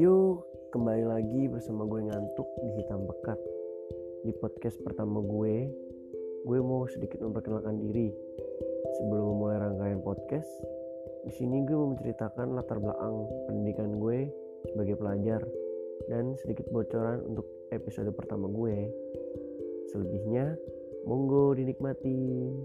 Yuk, kembali lagi bersama gue ngantuk di hitam pekat. Di podcast pertama gue, gue mau sedikit memperkenalkan diri. Sebelum memulai rangkaian podcast, di sini gue mau menceritakan latar belakang pendidikan gue sebagai pelajar dan sedikit bocoran untuk episode pertama gue. Selebihnya, monggo dinikmati.